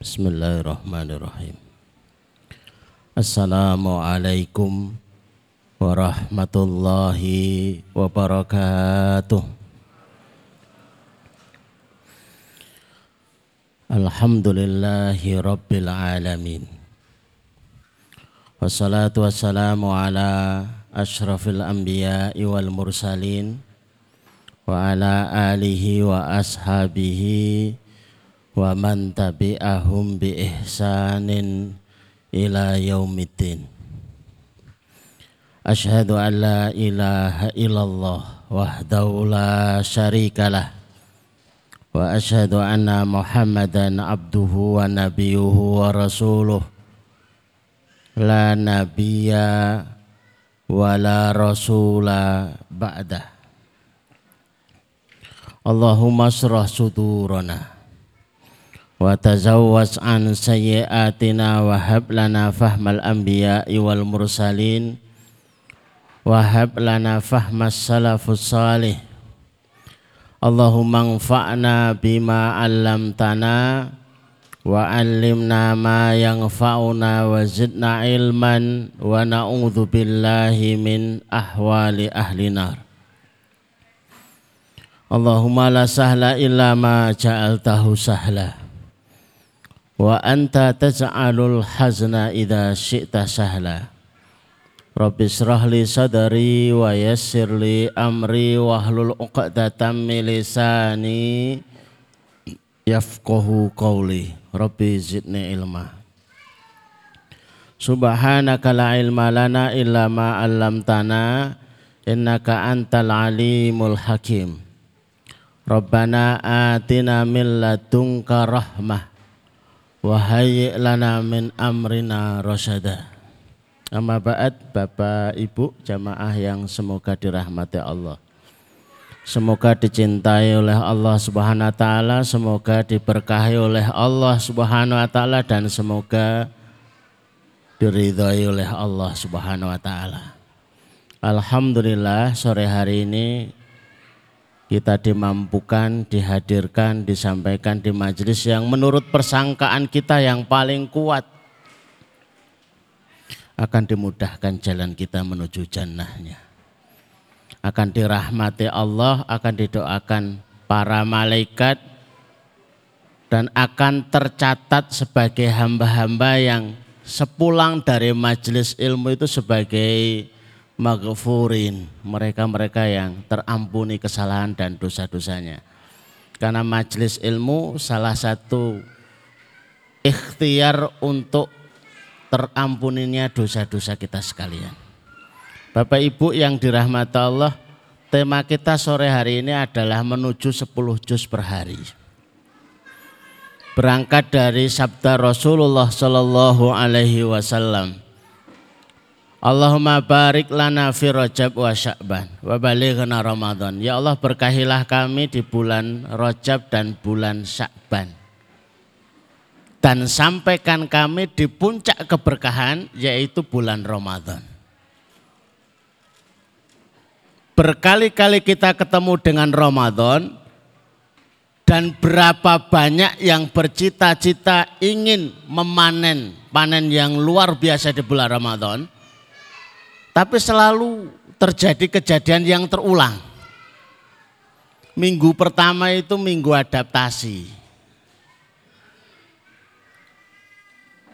Bismillahirrahmanirrahim. Assalamualaikum warahmatullahi wabarakatuh. Alhamdulillahi rabbil alamin. Wassalatu wassalamu ala ashrafil anbiya'i wal mursalin wa ala alihi wa ashabihi wa man tabi'ahum bi ihsanin ila yaumiddin Ashhadu an la ilaha illallah wahdahu la syarikalah wa ashhadu anna muhammadan abduhu wa nabiyuhu wa rasuluh la nabiyya wa la rasula ba'dah Allahumma syrah sudurana wa tazawwaz an sayyiatina wa hab lana fahmal anbiya'i wal mursalin. Wa hab lana fahmas salafus salih. Allahumma anfa'na bima 'allamtana wa 'allimna ma yanfa'una wa zidna ilman wa na'udzu billahi min ahwali ahli nar Allahumma la sahla illa ma ja'altahu sahla wa anta taj'alul hazna idza syi'ta sahla. Rabbi israh li sadri wa yassir li amri wahlul 'uqdatam min lisani yafqahu qawli. Rabbi zidni ilma. Subhanaka la ilma lana illa ma 'allamtana innaka antal alimul hakim. Rabbana atina min ladunka rahmah Wahai lana min amrina rasyada. Amma ba'd Bapak Ibu jamaah yang semoga dirahmati Allah. Semoga dicintai oleh Allah Subhanahu wa taala, semoga diberkahi oleh Allah Subhanahu wa taala dan semoga diridhai oleh Allah Subhanahu wa taala. Alhamdulillah sore hari ini kita dimampukan, dihadirkan, disampaikan di majelis yang menurut persangkaan kita yang paling kuat akan dimudahkan jalan kita menuju jannahnya. Akan dirahmati Allah, akan didoakan para malaikat dan akan tercatat sebagai hamba-hamba yang sepulang dari majelis ilmu itu sebagai maghfurin, mereka-mereka yang terampuni kesalahan dan dosa-dosanya. Karena majelis ilmu salah satu ikhtiar untuk terampuninya dosa-dosa kita sekalian. Bapak Ibu yang dirahmati Allah, tema kita sore hari ini adalah menuju 10 juz per hari. Berangkat dari sabda Rasulullah Shallallahu alaihi wasallam Allahumma barik lana fi Rajab wa Sya'ban wa balighna Ramadan. Ya Allah berkahilah kami di bulan Rajab dan bulan Sya'ban. Dan sampaikan kami di puncak keberkahan yaitu bulan Ramadan. Berkali-kali kita ketemu dengan Ramadan dan berapa banyak yang bercita-cita ingin memanen panen yang luar biasa di bulan Ramadan tapi selalu terjadi kejadian yang terulang. Minggu pertama itu minggu adaptasi.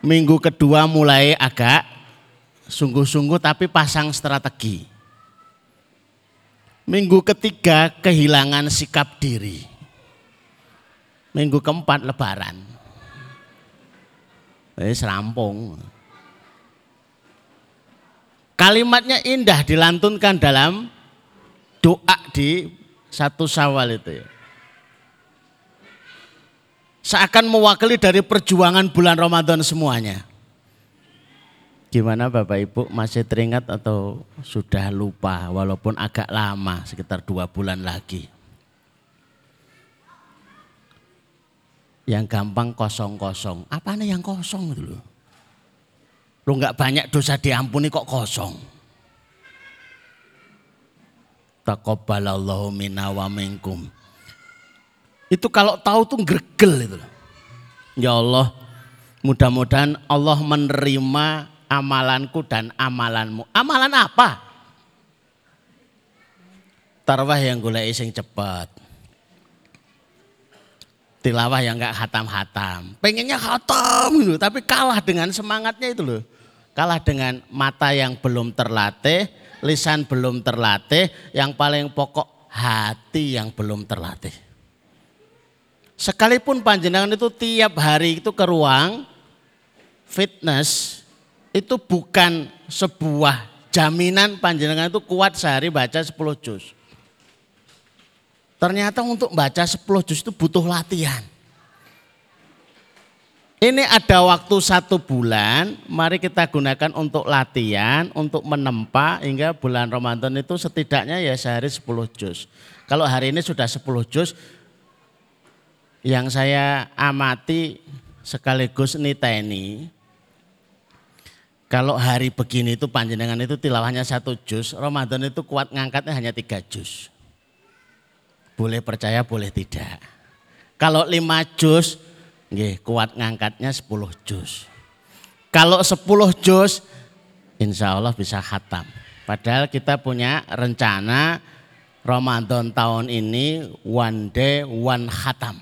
Minggu kedua mulai agak sungguh-sungguh tapi pasang strategi. Minggu ketiga kehilangan sikap diri. Minggu keempat lebaran. Eh, serampung. Kalimatnya indah dilantunkan dalam doa di satu sawal itu ya. Seakan mewakili dari perjuangan bulan Ramadan semuanya. Gimana Bapak Ibu masih teringat atau sudah lupa walaupun agak lama sekitar dua bulan lagi. Yang gampang kosong-kosong. Apa nih yang kosong loh? Lu nggak banyak dosa diampuni kok kosong. Taqabbalallahu minna wa minkum. Itu kalau tahu tuh gregel itu. Ya Allah, Mudah-mudahan Allah menerima amalanku dan amalanmu. Amalan apa? Tarwah yang gula ising cepat. Tilawah yang enggak hatam-hatam. Pengennya hatam gitu, tapi kalah dengan semangatnya itu loh. Kalah dengan mata yang belum terlatih, lisan belum terlatih, yang paling pokok hati yang belum terlatih. Sekalipun panjenengan itu tiap hari itu ke ruang fitness, itu bukan sebuah jaminan panjenengan itu kuat sehari baca 10 juz. Ternyata untuk baca 10 juz itu butuh latihan. Ini ada waktu satu bulan, mari kita gunakan untuk latihan, untuk menempa hingga bulan Ramadan itu setidaknya ya sehari 10 juz. Kalau hari ini sudah 10 juz, yang saya amati sekaligus niteni, kalau hari begini itu panjenengan itu tilawahnya satu juz, Ramadan itu kuat ngangkatnya hanya tiga juz. Boleh percaya, boleh tidak. Kalau lima juz, nggih, kuat ngangkatnya sepuluh juz. Kalau sepuluh juz, insya Allah bisa khatam. Padahal kita punya rencana Ramadan tahun ini one day one khatam.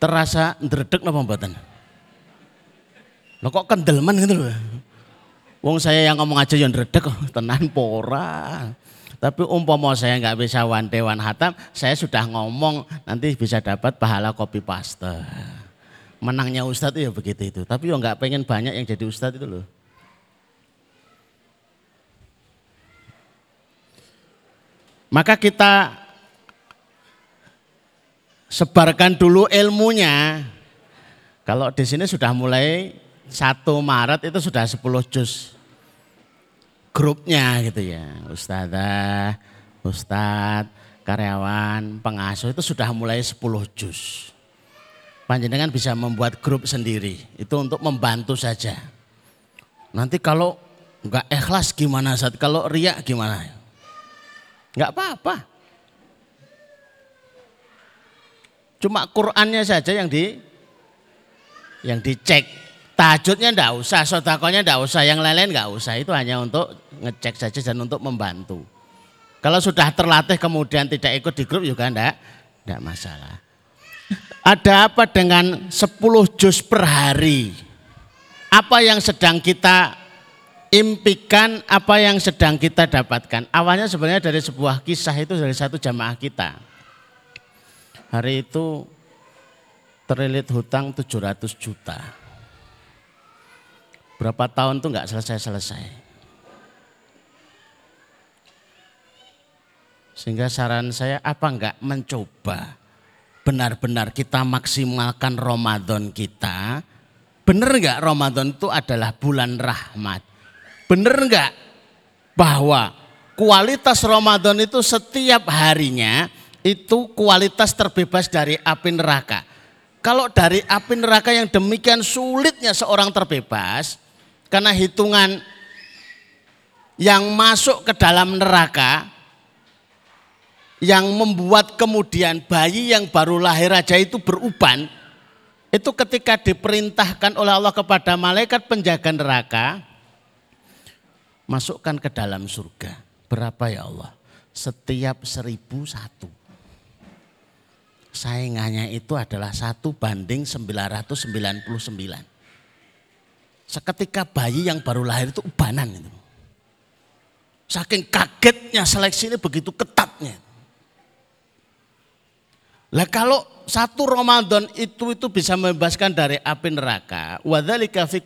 Terasa ndredeg napa mboten? Lo kok kendelman gitu loh. Wong saya yang ngomong aja yang ndredeg tenan pora. Tapi umpama saya nggak bisa one day one hatam, saya sudah ngomong nanti bisa dapat pahala copy paste. Menangnya ustadz ya begitu itu. Tapi yo nggak pengen banyak yang jadi ustadz itu loh. Maka kita sebarkan dulu ilmunya. Kalau di sini sudah mulai satu Maret itu sudah 10 juz grupnya gitu ya. Ustazah, Ustadz, karyawan, pengasuh itu sudah mulai 10 juz. Panjenengan bisa membuat grup sendiri. Itu untuk membantu saja. Nanti kalau nggak ikhlas gimana saat kalau riak gimana? Nggak apa-apa. Cuma Qurannya saja yang di yang dicek. Tahajudnya enggak usah, sodakonya enggak usah, yang lain-lain enggak usah. Itu hanya untuk ngecek saja dan untuk membantu. Kalau sudah terlatih kemudian tidak ikut di grup juga enggak, enggak masalah. Ada apa dengan 10 juz per hari? Apa yang sedang kita impikan, apa yang sedang kita dapatkan? Awalnya sebenarnya dari sebuah kisah itu dari satu jamaah kita. Hari itu terlilit hutang 700 juta Berapa tahun tuh nggak selesai-selesai. Sehingga saran saya apa enggak mencoba benar-benar kita maksimalkan Ramadan kita. Benar enggak Ramadan itu adalah bulan rahmat? Benar enggak bahwa kualitas Ramadan itu setiap harinya itu kualitas terbebas dari api neraka. Kalau dari api neraka yang demikian sulitnya seorang terbebas, karena hitungan yang masuk ke dalam neraka yang membuat kemudian bayi yang baru lahir aja itu beruban itu ketika diperintahkan oleh Allah kepada malaikat penjaga neraka masukkan ke dalam surga. Berapa ya Allah? Setiap seribu satu. Saingannya itu adalah satu banding 999 Seketika bayi yang baru lahir itu ubanan itu. Saking kagetnya seleksi ini begitu ketatnya. Lah kalau satu Ramadan itu itu bisa membebaskan dari api neraka. Wadzalika fi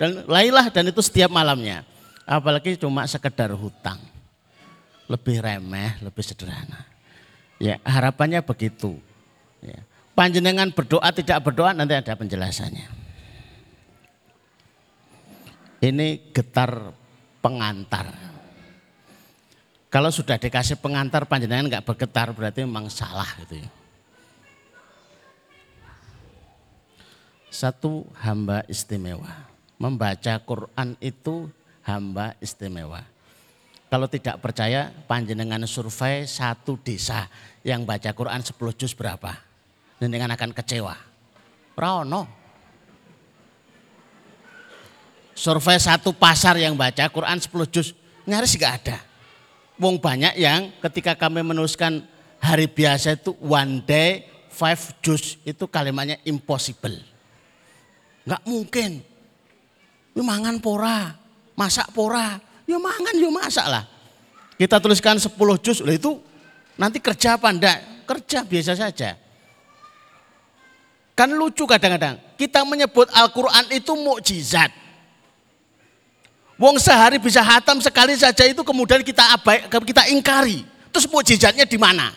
dan lailah dan itu setiap malamnya. Apalagi cuma sekedar hutang. Lebih remeh, lebih sederhana. Ya, harapannya begitu. Ya. Panjenengan berdoa tidak berdoa nanti ada penjelasannya. Ini getar pengantar. Kalau sudah dikasih pengantar panjenengan nggak bergetar berarti memang salah gitu ya. Satu hamba istimewa. Membaca Quran itu hamba istimewa. Kalau tidak percaya panjenengan survei satu desa yang baca Quran 10 juz berapa. Jenengan akan kecewa. Rano. Survei satu pasar yang baca Quran 10 juz nyaris gak ada. Wong banyak yang ketika kami menuliskan hari biasa itu one day five juz itu kalimatnya impossible. Nggak mungkin. Ya mangan pora, masak pora, ya mangan ya masak lah. Kita tuliskan 10 juz, itu nanti kerja apa enggak? Kerja biasa saja. Kan lucu kadang-kadang. Kita menyebut Al-Quran itu mukjizat. Wong sehari bisa hatam sekali saja itu kemudian kita abai, kita ingkari. Terus mukjizatnya di mana?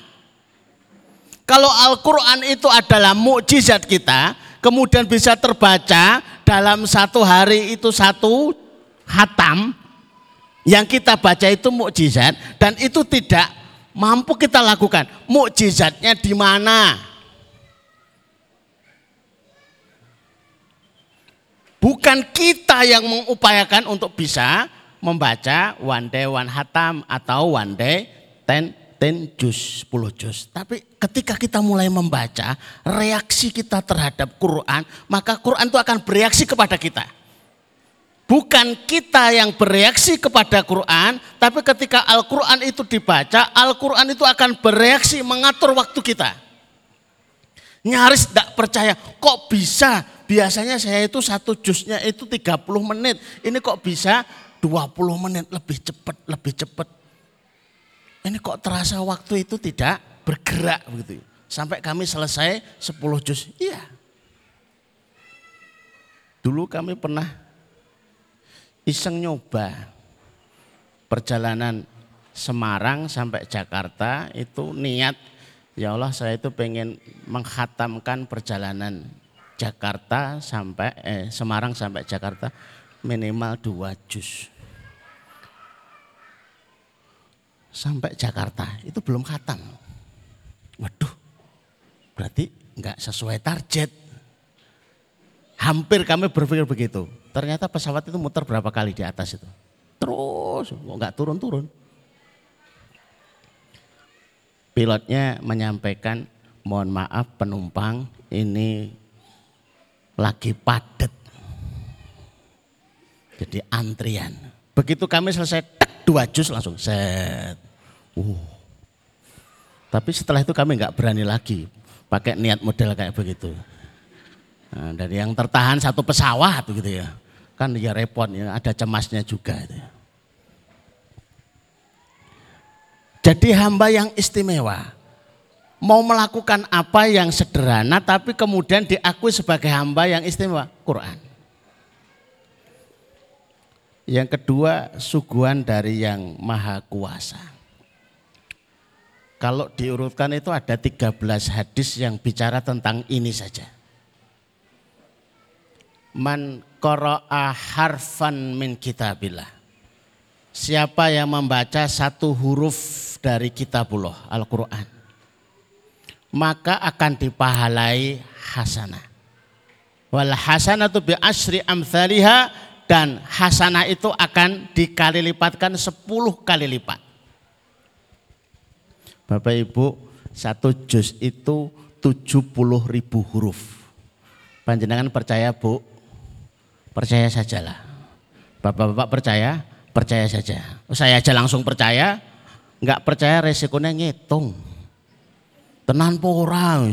Kalau Al-Quran itu adalah mukjizat kita, kemudian bisa terbaca dalam satu hari itu satu hatam yang kita baca itu mukjizat dan itu tidak mampu kita lakukan. Mukjizatnya di mana? Bukan kita yang mengupayakan untuk bisa membaca one day one hatam atau one day ten 10 juz, 10 juz. Tapi ketika kita mulai membaca, reaksi kita terhadap Quran, maka Quran itu akan bereaksi kepada kita. Bukan kita yang bereaksi kepada Quran, tapi ketika Al-Quran itu dibaca, Al-Quran itu akan bereaksi mengatur waktu kita. Nyaris tidak percaya, kok bisa? Biasanya saya itu satu jusnya itu 30 menit, ini kok bisa 20 menit lebih cepat, lebih cepat. Ini kok terasa waktu itu tidak bergerak begitu. Sampai kami selesai 10 juz. Iya. Dulu kami pernah iseng nyoba perjalanan Semarang sampai Jakarta itu niat ya Allah saya itu pengen menghatamkan perjalanan Jakarta sampai eh, Semarang sampai Jakarta minimal dua juz. sampai Jakarta itu belum khatam. Waduh, berarti nggak sesuai target. Hampir kami berpikir begitu. Ternyata pesawat itu muter berapa kali di atas itu. Terus, nggak turun-turun. Pilotnya menyampaikan, mohon maaf penumpang ini lagi padat. Jadi antrian. Begitu kami selesai dua jus langsung set. Uh. Tapi setelah itu kami nggak berani lagi pakai niat model kayak begitu. Nah, dari yang tertahan satu pesawat gitu ya. Kan ya repot ya, ada cemasnya juga itu. Ya. Jadi hamba yang istimewa mau melakukan apa yang sederhana tapi kemudian diakui sebagai hamba yang istimewa, Quran. Yang kedua, suguhan dari yang maha kuasa. Kalau diurutkan itu ada 13 hadis yang bicara tentang ini saja. Man qara'a harfan min kitabillah. Siapa yang membaca satu huruf dari kitabullah Al-Quran. Maka akan dipahalai hasanah. Wal hasanatu bi asri amthaliha dan hasanah itu akan dikali lipatkan 10 kali lipat. Bapak Ibu, satu juz itu 70 ribu huruf. Panjenengan percaya Bu? Percaya sajalah. Bapak-bapak percaya? Percaya saja. Saya aja langsung percaya, nggak percaya resikonya ngitung. Tenan porang,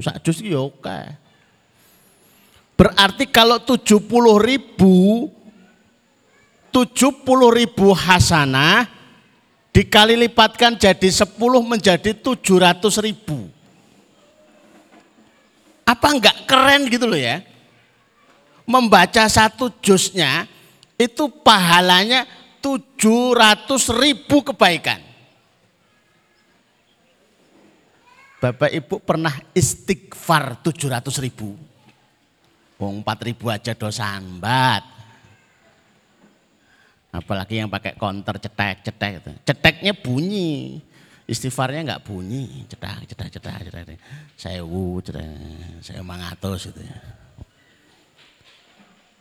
sak juz ya oke. Berarti kalau 70 ribu, 70 ribu hasanah dikali lipatkan jadi 10 menjadi 700 ribu. Apa enggak keren gitu loh ya? Membaca satu jusnya itu pahalanya 700 ribu kebaikan. Bapak Ibu pernah istighfar 700 ribu. Wong 4000 aja do sambat. Apalagi yang pakai counter cetek-cetek. Ceteknya bunyi. Istighfarnya enggak bunyi. Cetak, cetak, cetak, cetak. Saya wu, cetak, saya mangatus itu ya.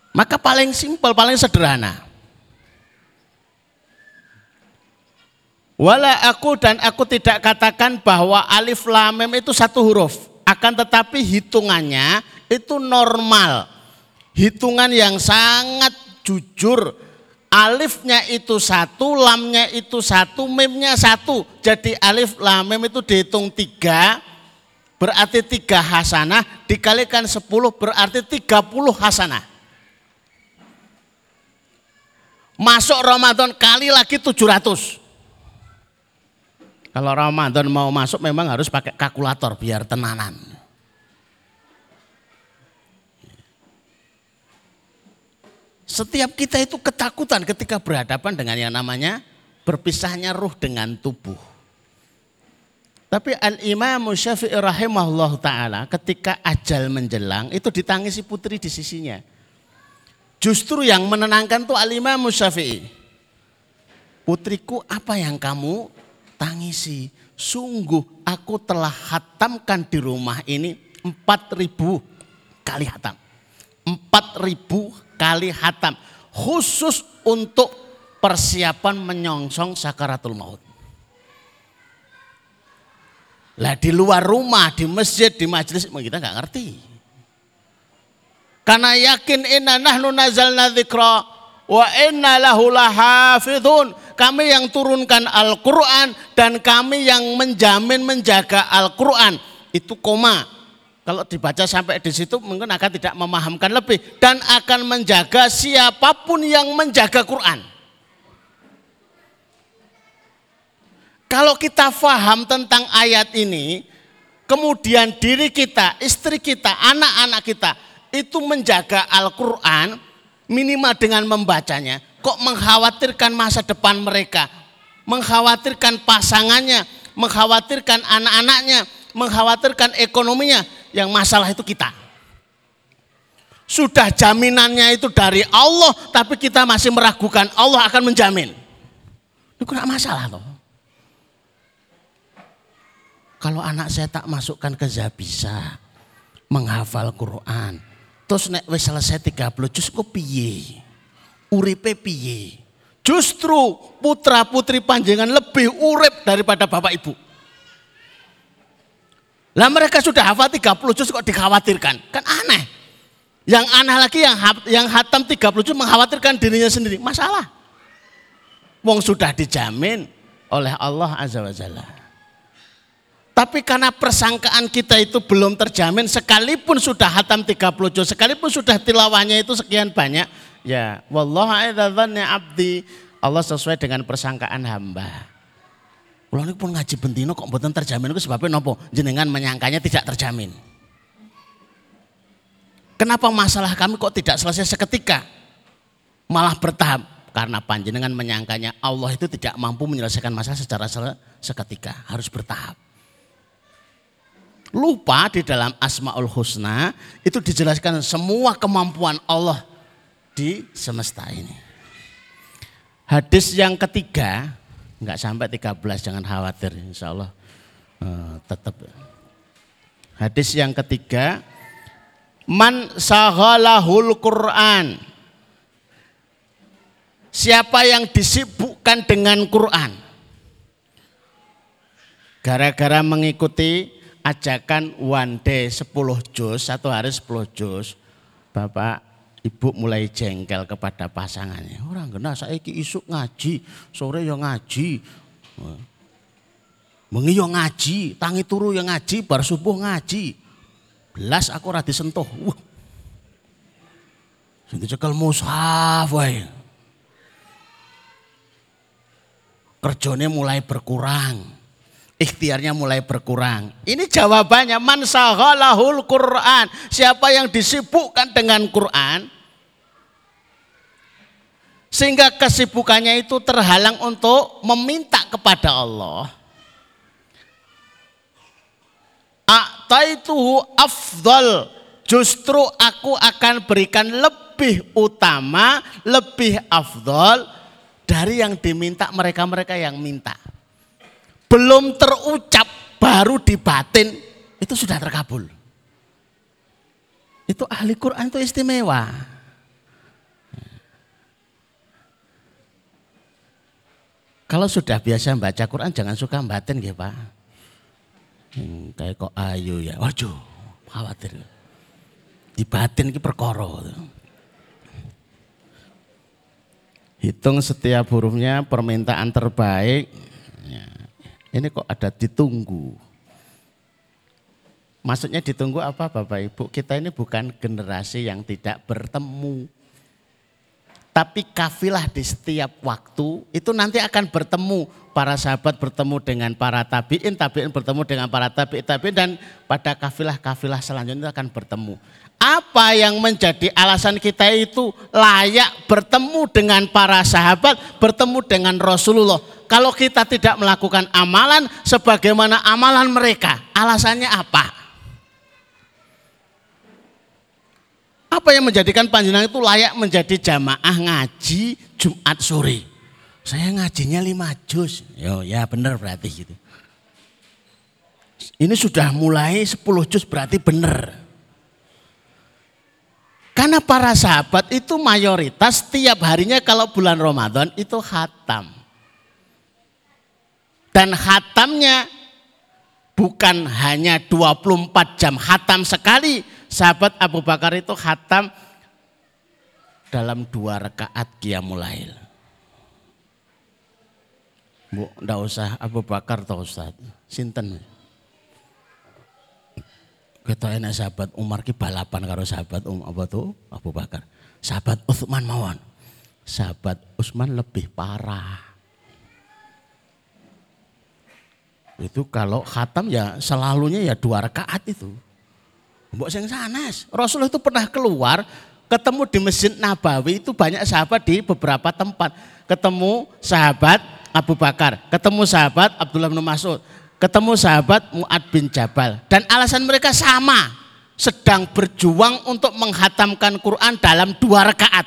Maka paling simpel, paling sederhana. Wala aku dan aku tidak katakan bahwa alif lam mim itu satu huruf. akan tetapi hitungannya itu normal. Hitungan yang sangat jujur. Alifnya itu satu, lamnya itu satu, memnya satu. Jadi alif, lam, mem itu dihitung tiga, berarti tiga hasanah, dikalikan sepuluh berarti tiga puluh hasanah. Masuk Ramadan kali lagi tujuh ratus. Kalau Ramadan mau masuk memang harus pakai kalkulator biar tenanan. Setiap kita itu ketakutan ketika berhadapan dengan yang namanya berpisahnya ruh dengan tubuh. Tapi Al-Imam Syafi'i rahimahullah ta'ala ketika ajal menjelang itu ditangisi putri di sisinya. Justru yang menenangkan tuh Al-Imam Syafi'i. Putriku apa yang kamu tangisi. Sungguh aku telah hatamkan di rumah ini empat ribu kali hatam. empat ribu kali hatam. Khusus untuk persiapan menyongsong sakaratul maut. Lah di luar rumah, di masjid, di majelis kita nggak ngerti. Karena yakin inna nahnu nazalna dzikra wa inna lahu lahafidhun kami yang turunkan Al-Quran dan kami yang menjamin menjaga Al-Quran. Itu koma. Kalau dibaca sampai di situ mungkin akan tidak memahamkan lebih. Dan akan menjaga siapa pun yang menjaga Quran. Kalau kita faham tentang ayat ini, kemudian diri kita, istri kita, anak-anak kita itu menjaga Al-Quran minimal dengan membacanya, kok mengkhawatirkan masa depan mereka, mengkhawatirkan pasangannya, mengkhawatirkan anak-anaknya, mengkhawatirkan ekonominya. Yang masalah itu kita. Sudah jaminannya itu dari Allah, tapi kita masih meragukan Allah akan menjamin. Itu tidak masalah loh. Kalau anak saya tak masukkan ke Zabisa, menghafal Quran, terus nek wis selesai 30 juz kok piye? uripe piye. Justru putra putri panjangan lebih urip daripada bapak ibu. Lah mereka sudah hafal 30 juz kok dikhawatirkan. Kan aneh. Yang aneh lagi yang yang hatam 30 juz mengkhawatirkan dirinya sendiri. Masalah. Wong sudah dijamin oleh Allah Azza wa Jalla. Tapi karena persangkaan kita itu belum terjamin sekalipun sudah hatam 30 juz, sekalipun sudah tilawahnya itu sekian banyak, Ya, a'idhadhannya abdi. Allah sesuai dengan persangkaan hamba. Kalau ini pun ngaji bentino kok mboten terjamin itu sebabnya nopo jenengan menyangkanya tidak terjamin. Kenapa masalah kami kok tidak selesai seketika? Malah bertahap karena panjenengan menyangkanya Allah itu tidak mampu menyelesaikan masalah secara seketika, harus bertahap. Lupa di dalam Asmaul Husna itu dijelaskan semua kemampuan Allah di semesta ini. Hadis yang ketiga, nggak sampai 13 jangan khawatir insya Allah uh, tetap. Hadis yang ketiga, man sahalahul Quran. Siapa yang disibukkan dengan Quran? Gara-gara mengikuti ajakan one day 10 juz, satu hari 10 juz, Bapak ibu mulai jengkel kepada pasangannya. Orang kena saiki isuk ngaji, sore yang ngaji. Bengi yo ngaji, tangi turu yang ngaji, bar subuh ngaji. Belas aku ora disentuh. Wah. Sing dicekel mushaf wae. Kerjanya mulai berkurang ikhtiarnya mulai berkurang. Ini jawabannya man sahhalahul Quran. Siapa yang disibukkan dengan Quran sehingga kesibukannya itu terhalang untuk meminta kepada Allah. A'taituhu afdal. Justru aku akan berikan lebih utama, lebih afdal dari yang diminta mereka-mereka yang minta belum terucap baru di batin itu sudah terkabul. Itu ahli Quran itu istimewa. Kalau sudah biasa baca Quran jangan suka batin ya Pak. Hmm, kayak kok ayu ya. Waduh, khawatir. Di batin ki perkara. Hitung setiap hurufnya permintaan terbaik. Ini kok ada ditunggu. Maksudnya ditunggu apa Bapak Ibu? Kita ini bukan generasi yang tidak bertemu. Tapi kafilah di setiap waktu itu nanti akan bertemu. Para sahabat bertemu dengan para tabiin, tabiin bertemu dengan para tabiin, tabiin dan pada kafilah-kafilah selanjutnya akan bertemu. Apa yang menjadi alasan kita itu layak bertemu dengan para sahabat, bertemu dengan Rasulullah. Kalau kita tidak melakukan amalan sebagaimana amalan mereka, alasannya apa? Apa yang menjadikan panjenengan itu layak menjadi jamaah ngaji Jumat sore? Saya ngajinya lima juz. Yo, ya benar berarti gitu. Ini sudah mulai 10 juz berarti benar. Karena para sahabat itu mayoritas tiap harinya kalau bulan Ramadan itu hatam. Dan hatamnya bukan hanya 24 jam hatam sekali. Sahabat Abu Bakar itu hatam dalam dua rakaat Qiyamul Bu, usah Abu Bakar atau Ustaz. Sinten? Kita enak sahabat Umar ki balapan karo sahabat Um apa tuh Abu Bakar. Sahabat Utsman mawon. Sahabat Utsman lebih parah. Itu kalau khatam ya selalunya ya dua rakaat itu. Mbok sing sanes. Rasulullah itu pernah keluar ketemu di Masjid Nabawi itu banyak sahabat di beberapa tempat. Ketemu sahabat Abu Bakar, ketemu sahabat Abdullah bin Mas'ud, ketemu sahabat Mu'ad bin Jabal. Dan alasan mereka sama. Sedang berjuang untuk menghatamkan Quran dalam dua rakaat.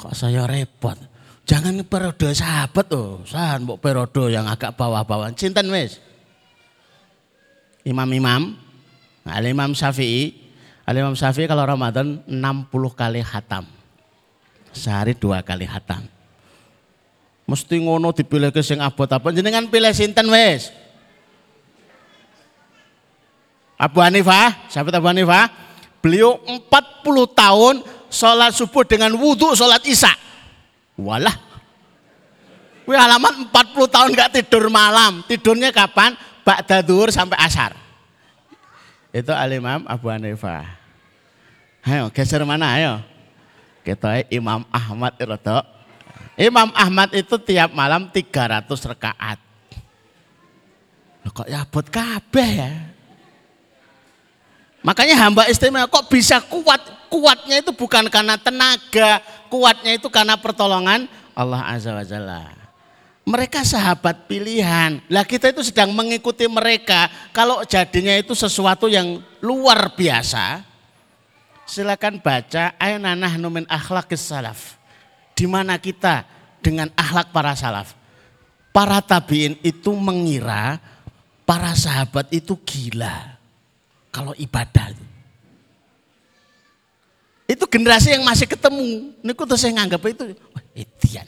Kok saya repot? Jangan periode sahabat tuh. Sahan mau periode yang agak bawah-bawah. Cinten wes. Imam-imam. Al-Imam Syafi'i. Al-Imam Syafi'i kalau Ramadan 60 kali hatam. Sehari dua kali hatam. Mesti ngono dipilih ke sing abot apa jenengan pilih sinten wes. Abu Hanifah, sahabat Abu Hanifah, beliau 40 tahun sholat subuh dengan wudhu sholat isya. Walah. Wih alamat 40 tahun gak tidur malam. Tidurnya kapan? Ba'da duhur sampai asar. Itu alimam Abu Hanifah. Ayo geser mana ayo. Kita Imam Ahmad Irodo Imam Ahmad itu tiap malam 300 rekaat. Loh kok ya buat kabeh ya. Makanya hamba istimewa kok bisa kuat. Kuatnya itu bukan karena tenaga. Kuatnya itu karena pertolongan Allah Azza wa Jalla. Mereka sahabat pilihan. Lah kita itu sedang mengikuti mereka. Kalau jadinya itu sesuatu yang luar biasa. Silakan baca Ainanah Numin Akhlaqis Salaf di mana kita dengan akhlak para salaf. Para tabiin itu mengira para sahabat itu gila kalau ibadah. Itu generasi yang masih ketemu. Ini tuh saya nganggap itu, wah itian.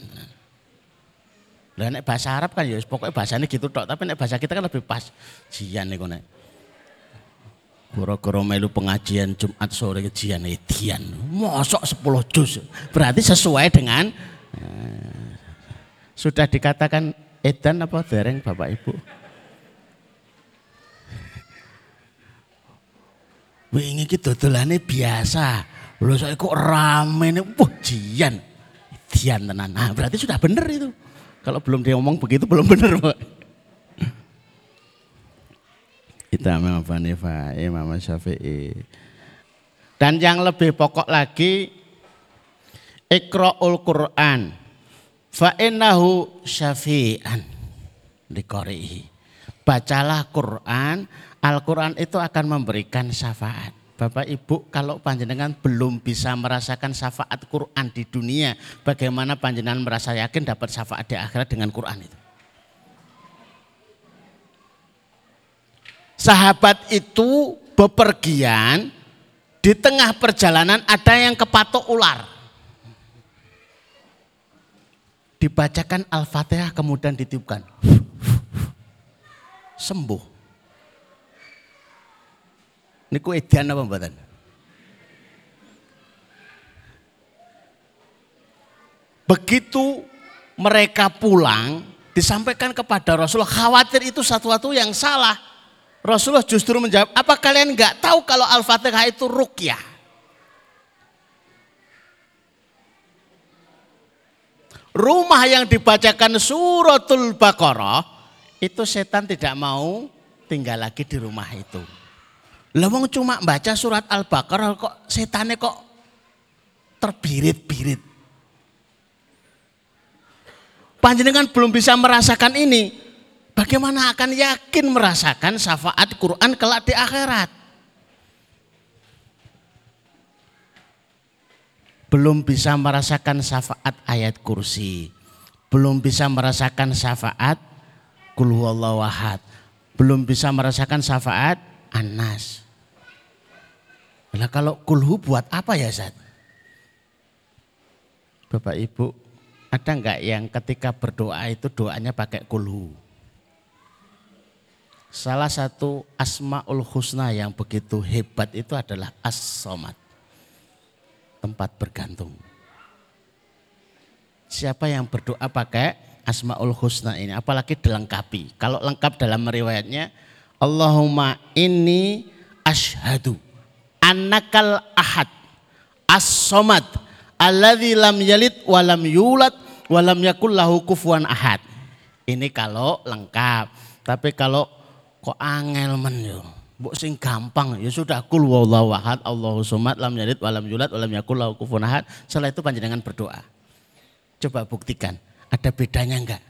Lah nek bahasa Arab kan ya pokoknya bahasanya gitu tok, tapi nek bahasa kita kan lebih pas. Jian niku nek. Goro-goro melu pengajian Jumat sore kejian edian. Mosok 10 juz. Berarti sesuai dengan eh, sudah dikatakan edan apa dereng Bapak Ibu? Wingi iki dodolane biasa. Lho saya kok rame nih, wah jian. Dian tenan. Nah, berarti sudah benar itu. Kalau belum dia ngomong begitu belum benar, Pak. Kita Abu Hanifah, Imam Syafi'i. Dan yang lebih pokok lagi Iqra'ul Quran fa innahu syafi'an liqari'i. Bacalah Quran, Al-Quran itu akan memberikan syafaat. Bapak Ibu kalau panjenengan belum bisa merasakan syafaat Quran di dunia, bagaimana panjenengan merasa yakin dapat syafaat di akhirat dengan Quran itu? Sahabat itu bepergian, di tengah perjalanan ada yang kepatok ular. Dibacakan Al-Fatihah kemudian ditiupkan. sembuh. Niku edan apa? Begitu mereka pulang, disampaikan kepada Rasulullah, khawatir itu satu-satu yang salah. Rasulullah justru menjawab, apa kalian nggak tahu kalau Al-Fatihah itu rukyah? Rumah yang dibacakan suratul Baqarah, itu setan tidak mau tinggal lagi di rumah itu. Lewong cuma baca surat Al-Baqarah kok setannya kok terbirit-birit panjenengan belum bisa merasakan ini, bagaimana akan yakin merasakan syafaat Quran kelak di akhirat? Belum bisa merasakan syafaat ayat kursi, belum bisa merasakan syafaat kulhuwallahwahad, belum bisa merasakan syafaat anas. Nah kalau kulhu buat apa ya Zat? Bapak Ibu ada enggak yang ketika berdoa itu doanya pakai kulhu? Salah satu asmaul husna yang begitu hebat itu adalah as-somad. Tempat bergantung. Siapa yang berdoa pakai asmaul husna ini, apalagi dilengkapi. Kalau lengkap dalam riwayatnya, Allahumma inni ashadu annakal ahad as-somad alladzi lam yalid walam yulad walam yakul lahu kufuan ahad. Ini kalau lengkap. Tapi kalau kok angel men yo. Mbok sing gampang ya sudah kul wallahu ahad Allahu somad lam yalid walam yulad walam yakul lahu kufuwan ahad. Setelah itu panjenengan berdoa. Coba buktikan, ada bedanya enggak?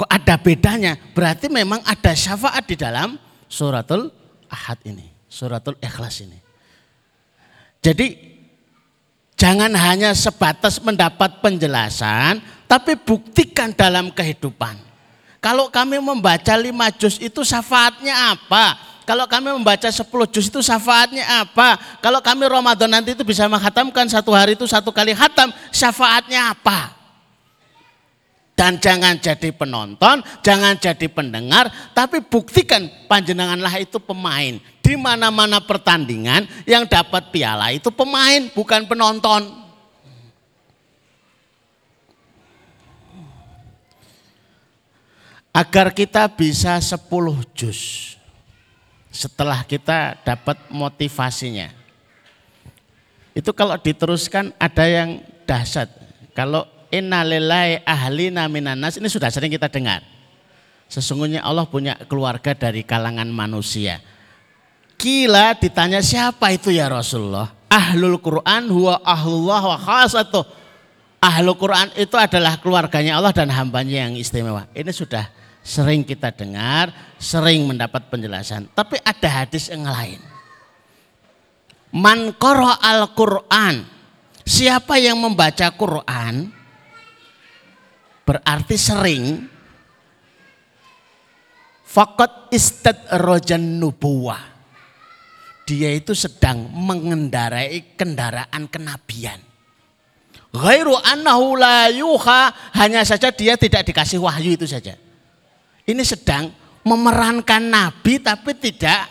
Kok ada bedanya? Berarti memang ada syafaat di dalam suratul ahad ini, suratul ikhlas ini. Jadi Jangan hanya sebatas mendapat penjelasan, tapi buktikan dalam kehidupan. Kalau kami membaca lima juz itu syafaatnya apa? Kalau kami membaca sepuluh juz itu syafaatnya apa? Kalau kami Ramadan nanti itu bisa menghatamkan satu hari itu satu kali hatam, syafaatnya apa? Dan jangan jadi penonton, jangan jadi pendengar, tapi buktikan panjenenganlah itu pemain di mana-mana pertandingan yang dapat piala itu pemain bukan penonton. Agar kita bisa 10 juz setelah kita dapat motivasinya. Itu kalau diteruskan ada yang dahsyat. Kalau innalillahi ahlina minanas ini sudah sering kita dengar. Sesungguhnya Allah punya keluarga dari kalangan manusia Kila ditanya siapa itu ya Rasulullah? Ahlul Quran huwa ahlullah wa khasatuh. Ahlul Quran itu adalah keluarganya Allah dan hambanya yang istimewa. Ini sudah sering kita dengar, sering mendapat penjelasan. Tapi ada hadis yang lain. Man al-Quran. Siapa yang membaca Quran berarti sering fakat istad rojan nubuwah dia itu sedang mengendarai kendaraan kenabian. Ghairu annahu la yuha, hanya saja dia tidak dikasih wahyu itu saja. Ini sedang memerankan nabi tapi tidak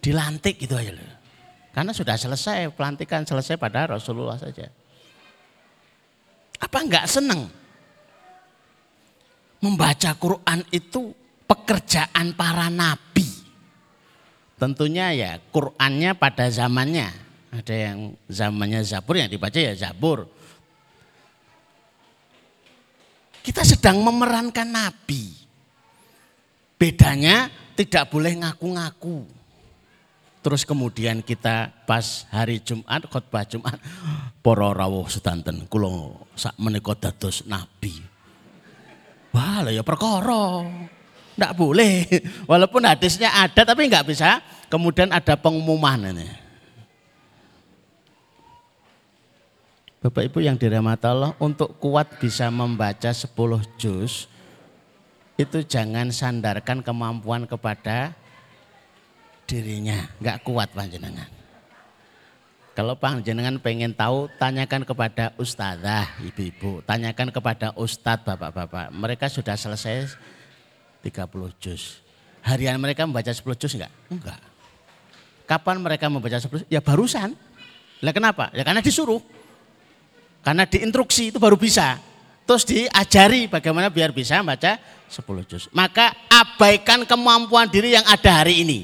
dilantik gitu aja loh. Karena sudah selesai, pelantikan selesai pada Rasulullah saja. Apa enggak senang? Membaca Quran itu pekerjaan para nabi. Tentunya ya Qurannya pada zamannya. Ada yang zamannya Zabur yang dibaca ya Zabur. Kita sedang memerankan Nabi. Bedanya tidak boleh ngaku-ngaku. Terus kemudian kita pas hari Jumat, khutbah Jumat, para rawuh sedanten kula sak menika dados nabi. Wah, ya perkara. Tidak boleh. Walaupun hadisnya ada tapi nggak bisa. Kemudian ada pengumuman ini. Bapak Ibu yang dirahmati Allah, untuk kuat bisa membaca 10 juz, itu jangan sandarkan kemampuan kepada dirinya. Nggak kuat panjenengan. Kalau panjenengan pengen tahu, tanyakan kepada ustazah, ibu-ibu. Tanyakan kepada ustadz, bapak-bapak. Mereka sudah selesai 30 juz. Harian mereka membaca 10 juz enggak? Enggak. Kapan mereka membaca 10 juz? Ya barusan. Lah kenapa? Ya karena disuruh. Karena diinstruksi itu baru bisa. Terus diajari bagaimana biar bisa membaca 10 juz. Maka abaikan kemampuan diri yang ada hari ini.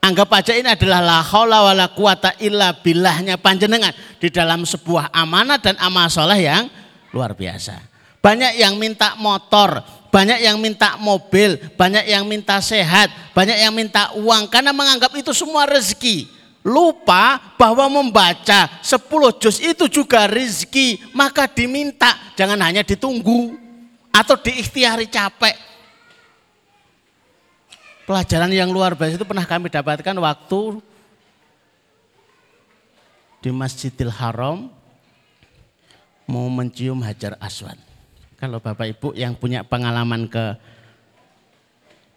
Anggap aja ini adalah la haula wala quwata illa billahnya panjenengan di dalam sebuah amanah dan amal soleh yang luar biasa. Banyak yang minta motor, banyak yang minta mobil, banyak yang minta sehat, banyak yang minta uang karena menganggap itu semua rezeki. Lupa bahwa membaca 10 juz itu juga rezeki, maka diminta, jangan hanya ditunggu atau diikhtiari capek. Pelajaran yang luar biasa itu pernah kami dapatkan waktu di Masjidil Haram mau mencium Hajar Aswad. Kalau Bapak Ibu yang punya pengalaman ke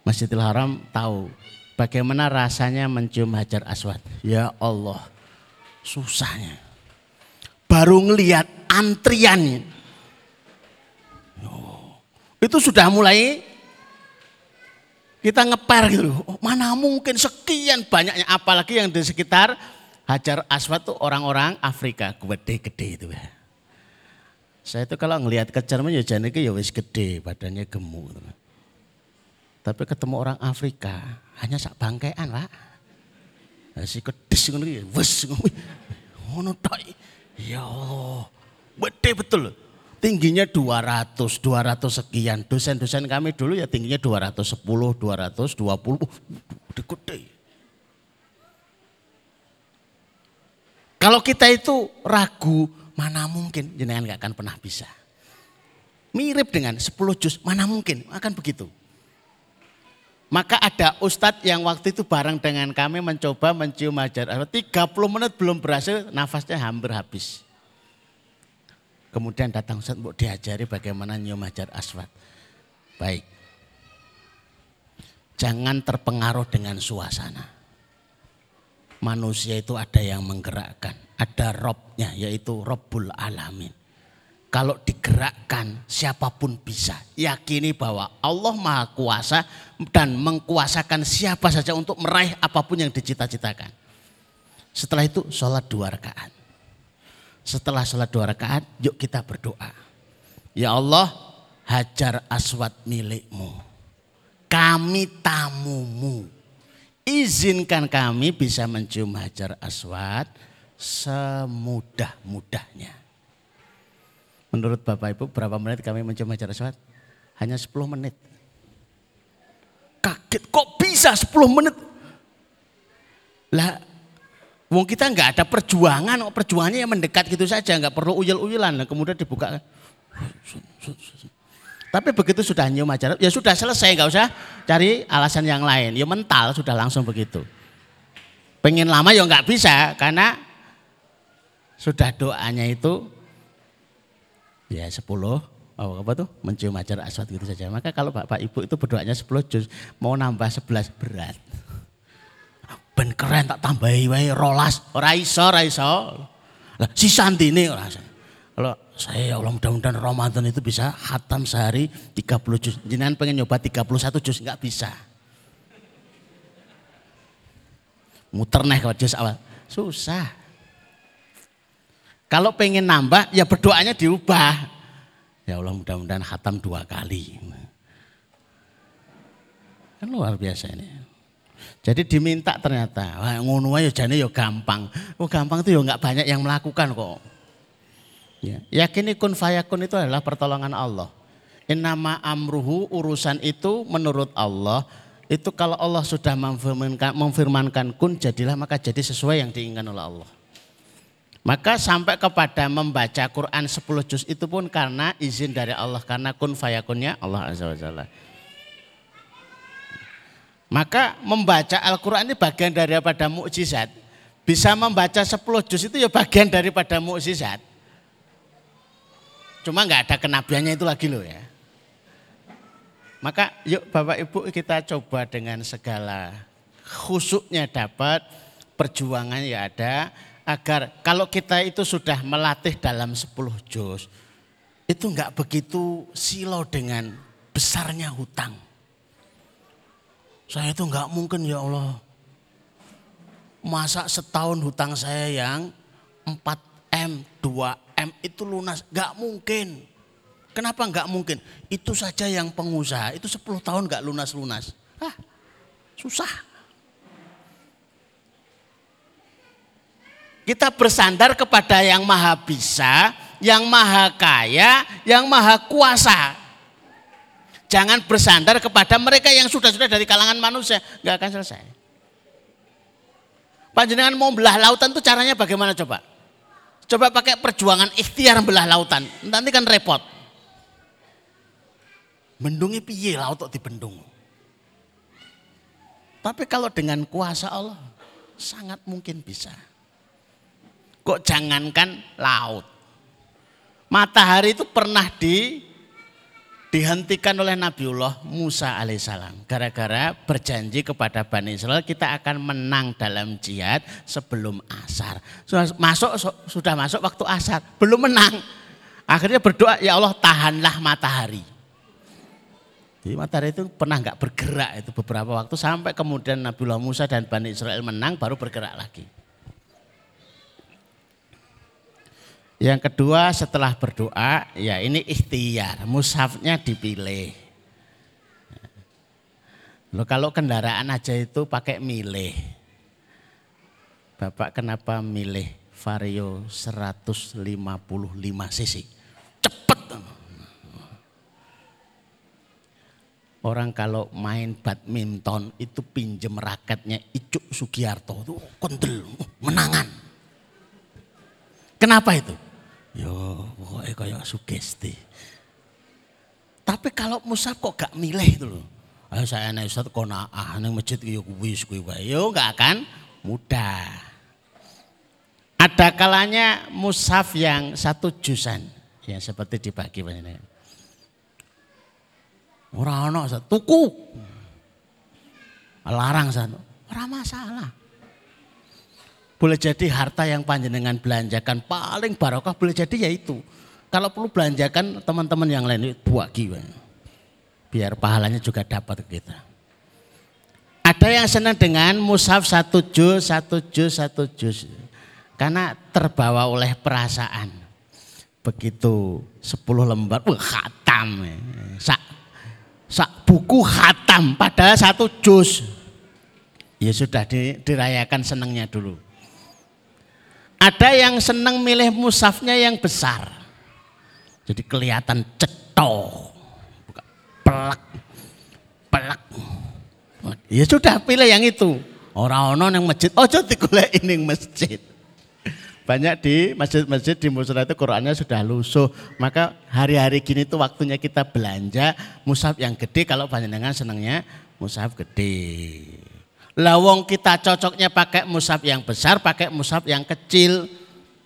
Masjidil Haram tahu bagaimana rasanya mencium Hajar Aswad. Ya Allah, susahnya. Baru ngelihat antriannya. Itu sudah mulai kita ngeper gitu Oh, mana mungkin sekian banyaknya apalagi yang di sekitar Hajar Aswad tuh orang-orang Afrika gede-gede itu ya. Saya itu kalau ngelihat ke ya jane ya wis gede, badannya gemuk. Tapi ketemu orang Afrika hanya sak bangkean, Pak. Si kedes ngono iki wis ngono tok. Ya Allah. Gede betul tingginya 200, 200 sekian. Dosen-dosen kami dulu ya tingginya 210, 220, gede-gede. Kalau kita itu ragu, mana mungkin jenengan nggak akan pernah bisa. Mirip dengan 10 juz, mana mungkin akan begitu. Maka ada ustadz yang waktu itu bareng dengan kami mencoba mencium ajar. 30 menit belum berhasil, nafasnya hampir habis. Kemudian datang Ustaz untuk diajari bagaimana nyium hajar aswad. Baik. Jangan terpengaruh dengan suasana. Manusia itu ada yang menggerakkan. Ada robnya yaitu Robbul Alamin. Kalau digerakkan siapa pun bisa. Yakini bahwa Allah Maha Kuasa dan mengkuasakan siapa saja untuk meraih apa pun yang dicita-citakan. Setelah itu sholat dua rakaat. Setelah sholat dua rakaat, yuk kita berdoa. Ya Allah, hajar aswad milikmu. Kami tamumu. Izinkan kami bisa mencium hajar aswad semudah-mudahnya. Menurut Bapak Ibu berapa menit kami mencium hajar aswad? Hanya 10 menit. Kaget kok bisa 10 menit? Lah Wong kita nggak ada perjuangan, perjuangannya yang mendekat gitu saja, nggak perlu uyel-uyelan, kemudian dibuka. Tapi begitu sudah nyium aja, ya sudah selesai, nggak usah cari alasan yang lain. Ya mental sudah langsung begitu. Pengen lama ya nggak bisa karena sudah doanya itu ya sepuluh. Oh, apa tuh? Mencium ajar aswad gitu saja. Maka kalau Bapak Ibu itu berdoanya sepuluh juz mau nambah sebelas berat. Ben keren tak tambahi wae rolas. Ora iso ora iso. Lah si santine ora kalau saya ya Allah mudah-mudahan Ramadan itu bisa hatam sehari 30 juz. Jenengan pengen nyoba 31 juz enggak bisa. Muter nih kalau juz awal. Susah kalau pengen nambah ya berdoanya diubah ya Allah mudah-mudahan hatam dua kali kan luar biasa ini jadi diminta ternyata, wah ngono aja jane ya gampang. Oh gampang itu ya nggak banyak yang melakukan kok. Ya, yakini kun fayakun itu adalah pertolongan Allah. Innama amruhu urusan itu menurut Allah itu kalau Allah sudah memfirmankan, memfirmankan kun jadilah maka jadi sesuai yang diinginkan oleh Allah. Maka sampai kepada membaca Quran 10 juz itu pun karena izin dari Allah karena kun fayakunnya Allah Azza wa Jalla. Maka membaca Al-Quran ini bagian daripada mukjizat. Bisa membaca 10 juz itu ya bagian daripada mukjizat. Cuma nggak ada kenabiannya itu lagi loh ya. Maka yuk Bapak Ibu kita coba dengan segala khusuknya dapat, perjuangan ya ada, agar kalau kita itu sudah melatih dalam 10 juz, itu enggak begitu silo dengan besarnya hutang. Saya itu enggak mungkin ya Allah. Masa setahun hutang saya yang 4M, 2M itu lunas. Enggak mungkin. Kenapa enggak mungkin? Itu saja yang pengusaha, itu 10 tahun enggak lunas-lunas. Ah, susah. Kita bersandar kepada yang maha bisa, yang maha kaya, yang maha kuasa. Jangan bersandar kepada mereka yang sudah-sudah dari kalangan manusia. Nggak akan selesai. Panjenengan mau belah lautan itu caranya bagaimana coba? Coba pakai perjuangan ikhtiar belah lautan. Nanti kan repot. Mendungi piye laut di dibendung. Tapi kalau dengan kuasa Allah sangat mungkin bisa. Kok jangankan laut. Matahari itu pernah di dihentikan oleh Nabiullah Musa alaihissalam. Gara-gara berjanji kepada Bani Israel kita akan menang dalam jihad sebelum asar. Sudah masuk, sudah masuk waktu asar, belum menang. Akhirnya berdoa, ya Allah tahanlah matahari. Jadi matahari itu pernah nggak bergerak itu beberapa waktu sampai kemudian Nabiullah Musa dan Bani Israel menang baru bergerak lagi. Yang kedua setelah berdoa, ya ini ikhtiar, mushafnya dipilih. Loh kalau kendaraan aja itu pakai milih. Bapak kenapa milih Vario 155 cc? Cepet. Orang kalau main badminton itu pinjem raketnya Icuk Sugiarto itu kondel, menangan. Kenapa itu? Yo, pokoknya kayak sugesti. Tapi kalau musab kok gak milih itu loh. Ayo saya naik Ustaz kok ah nang masjid yo kuwi kuwi. Yo gak akan mudah. Ada kalanya mushaf yang satu jusan yang seperti dibagi banyak. Orang ono tuku. Larang satu. Ora masalah. Boleh jadi harta yang panjenengan belanjakan paling barokah boleh jadi ya itu. Kalau perlu belanjakan teman-teman yang lain buat giwa. Biar pahalanya juga dapat kita. Ada yang senang dengan mushaf satu juz, satu juz, satu juz. Karena terbawa oleh perasaan. Begitu sepuluh lembar, wah khatam. Sak, sak buku khatam, padahal satu juz. Ya sudah dirayakan senangnya dulu. Ada yang senang milih musafnya yang besar. Jadi kelihatan cetok. Pelak. Pelak. Ya sudah pilih yang itu. Orang-orang yang masjid, oh jadi kuliah ini masjid. Banyak di masjid-masjid di musola itu Qurannya sudah lusuh. Maka hari-hari gini tuh waktunya kita belanja musaf yang gede kalau banyak dengan senangnya musaf gede. Lawong kita cocoknya pakai musab yang besar, pakai musab yang kecil.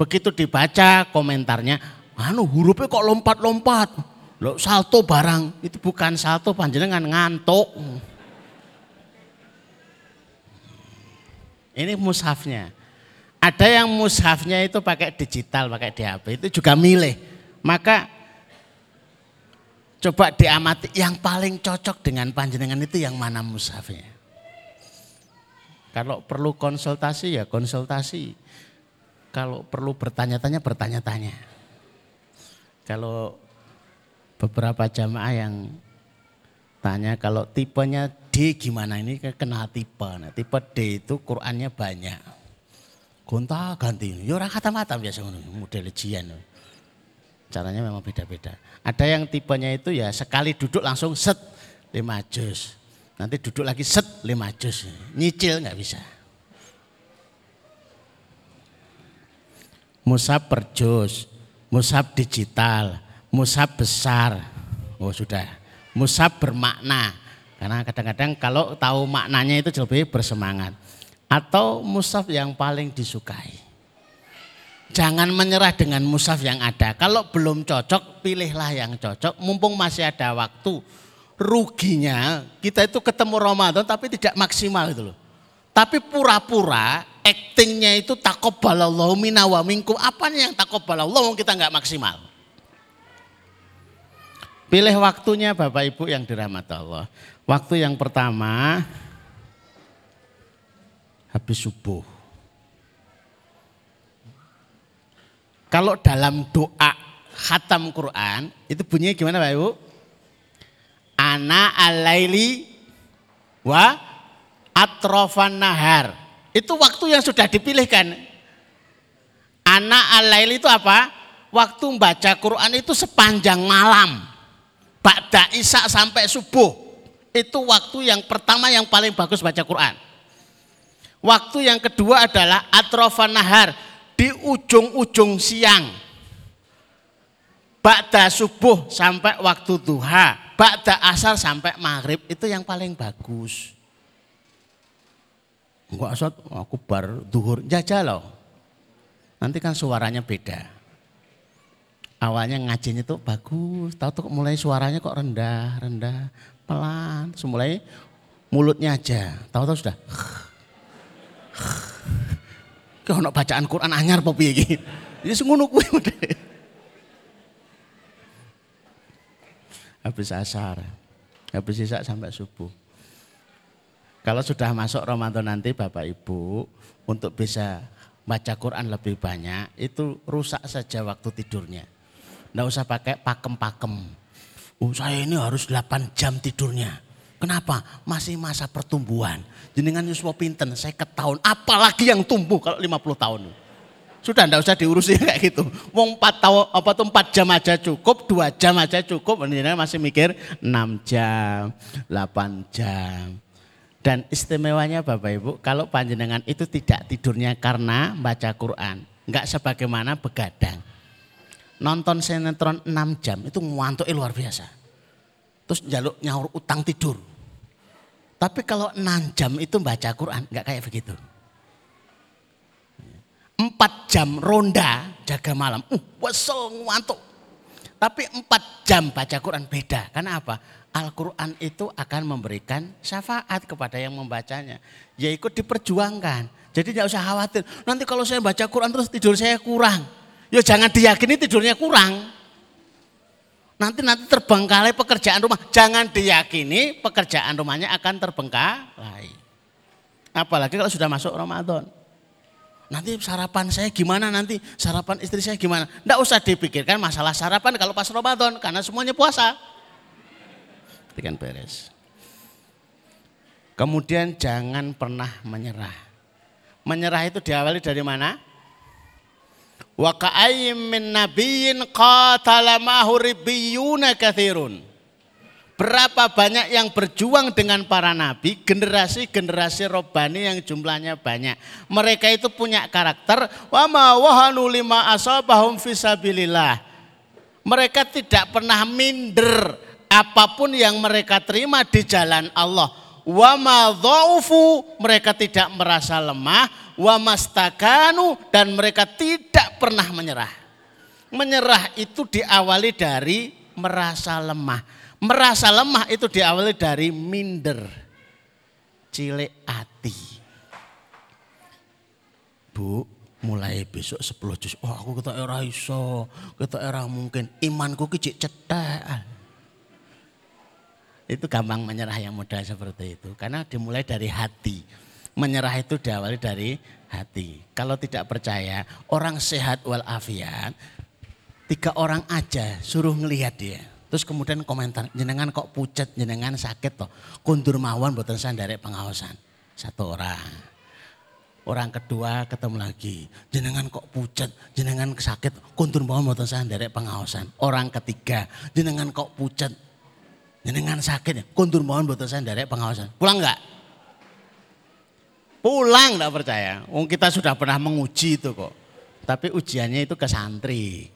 Begitu dibaca komentarnya, anu hurufnya kok lompat-lompat. Lo salto barang, itu bukan salto panjenengan ngantuk. Ini mushafnya. Ada yang mushafnya itu pakai digital, pakai di HP, itu juga milih. Maka coba diamati yang paling cocok dengan panjenengan itu yang mana mushafnya. Kalau perlu konsultasi ya konsultasi. Kalau perlu bertanya-tanya, bertanya-tanya. Kalau beberapa jamaah yang tanya kalau tipenya D gimana ini kena tipe. Nah, tipe D itu Qurannya banyak. Gonta ganti. Ya orang kata-mata biasa model jian. Caranya memang beda-beda. Ada yang tipenya itu ya sekali duduk langsung set lima juz. Nanti duduk lagi set lima juz. Nyicil nggak bisa. Musab per juz, musab digital, musab besar. Oh sudah. Musab bermakna. Karena kadang-kadang kalau tahu maknanya itu lebih bersemangat. Atau musab yang paling disukai. Jangan menyerah dengan musaf yang ada. Kalau belum cocok, pilihlah yang cocok. Mumpung masih ada waktu ruginya kita itu ketemu Ramadan tapi tidak maksimal itu loh. Tapi pura-pura actingnya itu takobbalallahu minna wa minkum. Apa yang takobbalallahu kita nggak maksimal. Pilih waktunya Bapak Ibu yang dirahmati Allah. Waktu yang pertama habis subuh. Kalau dalam doa khatam Quran itu bunyinya gimana Bapak Ibu? Ana alaili wa atrofan nahar. Itu waktu yang sudah dipilihkan. Anak alail itu apa? Waktu membaca Quran itu sepanjang malam. Ba'da isak sampai subuh. Itu waktu yang pertama yang paling bagus baca Quran. Waktu yang kedua adalah atrofan nahar. Di ujung-ujung siang. Ba'da subuh sampai waktu duha. Ba'da asar sampai maghrib. Itu yang paling bagus. Enggak asal aku bar duhur jajal loh. Nanti kan suaranya beda. Awalnya ngajinya tuh bagus, tahu tuh mulai suaranya kok rendah, rendah, pelan, terus mulutnya aja. Tahu-tahu sudah. Kau nak bacaan Quran anyar piye iki? Ya ngono kuwi Habis asar. Habis isak sampai subuh. Kalau sudah masuk Ramadan nanti Bapak Ibu untuk bisa baca Quran lebih banyak itu rusak saja waktu tidurnya. Tidak usah pakai pakem-pakem. Oh, saya ini harus 8 jam tidurnya. Kenapa? Masih masa pertumbuhan. Jenengan Yusuf Pinten, saya tahun. Apalagi yang tumbuh kalau 50 tahun. Sudah tidak usah diurusi kayak gitu. Wong 4 tahun apa tuh 4 jam aja cukup, 2 jam aja cukup. Jenengan masih mikir 6 jam, 8 jam. Dan istimewanya Bapak Ibu, kalau panjenengan itu tidak tidurnya karena baca Quran, enggak sebagaimana begadang. Nonton sinetron 6 jam itu ngantuk luar biasa. Terus jaluk nyaur utang tidur. Tapi kalau 6 jam itu baca Quran, enggak kayak begitu. 4 jam ronda jaga malam, uh, wesel ngantuk. Tapi 4 jam baca Quran beda. Karena apa? Al-Quran itu akan memberikan syafaat kepada yang membacanya. Ya ikut diperjuangkan. Jadi tidak usah khawatir. Nanti kalau saya baca Quran terus tidur saya kurang. Ya jangan diyakini tidurnya kurang. Nanti nanti terbengkalai pekerjaan rumah. Jangan diyakini pekerjaan rumahnya akan terbengkalai. Apalagi kalau sudah masuk Ramadan. Nanti sarapan saya gimana nanti? Sarapan istri saya gimana? Tidak usah dipikirkan masalah sarapan kalau pas Ramadan. Karena semuanya puasa kan beres. Kemudian jangan pernah menyerah. Menyerah itu diawali dari mana? Wa ka'ayyim min nabiyyin qatala kathirun. Berapa banyak yang berjuang dengan para nabi, generasi-generasi robani yang jumlahnya banyak. Mereka itu punya karakter wa ma wahanu lima asabahum fisabilillah. Mereka tidak pernah minder apa pun yang mereka terima di jalan Allah. Wa dhaufu mereka tidak merasa lemah, wa mastakanu dan mereka tidak pernah menyerah. Menyerah itu diawali dari merasa lemah. Merasa lemah itu diawali dari minder. Cilik hati. Bu, mulai besok 10 juz. Oh aku kita era iso, kita era mungkin. Imanku kicik cetek. Itu gampang menyerah yang muda seperti itu. Karena dimulai dari hati. Menyerah itu diawali dari hati. Kalau tidak percaya, orang sehat walafiat, tiga orang aja suruh ngelihat dia. Terus kemudian komentar, jenengan kok pucat, jenengan sakit toh. Kundur mawon buatan dari pengawasan. Satu orang. Orang kedua ketemu lagi, jenengan kok pucat, jenengan sakit, kundur mawon buatan dari pengawasan. Orang ketiga, jenengan kok pucat, Jenengan sakit kuntur buat saya dari pengawasan. Pulang enggak? Pulang enggak percaya. Wong kita sudah pernah menguji itu kok. Tapi ujiannya itu ke santri.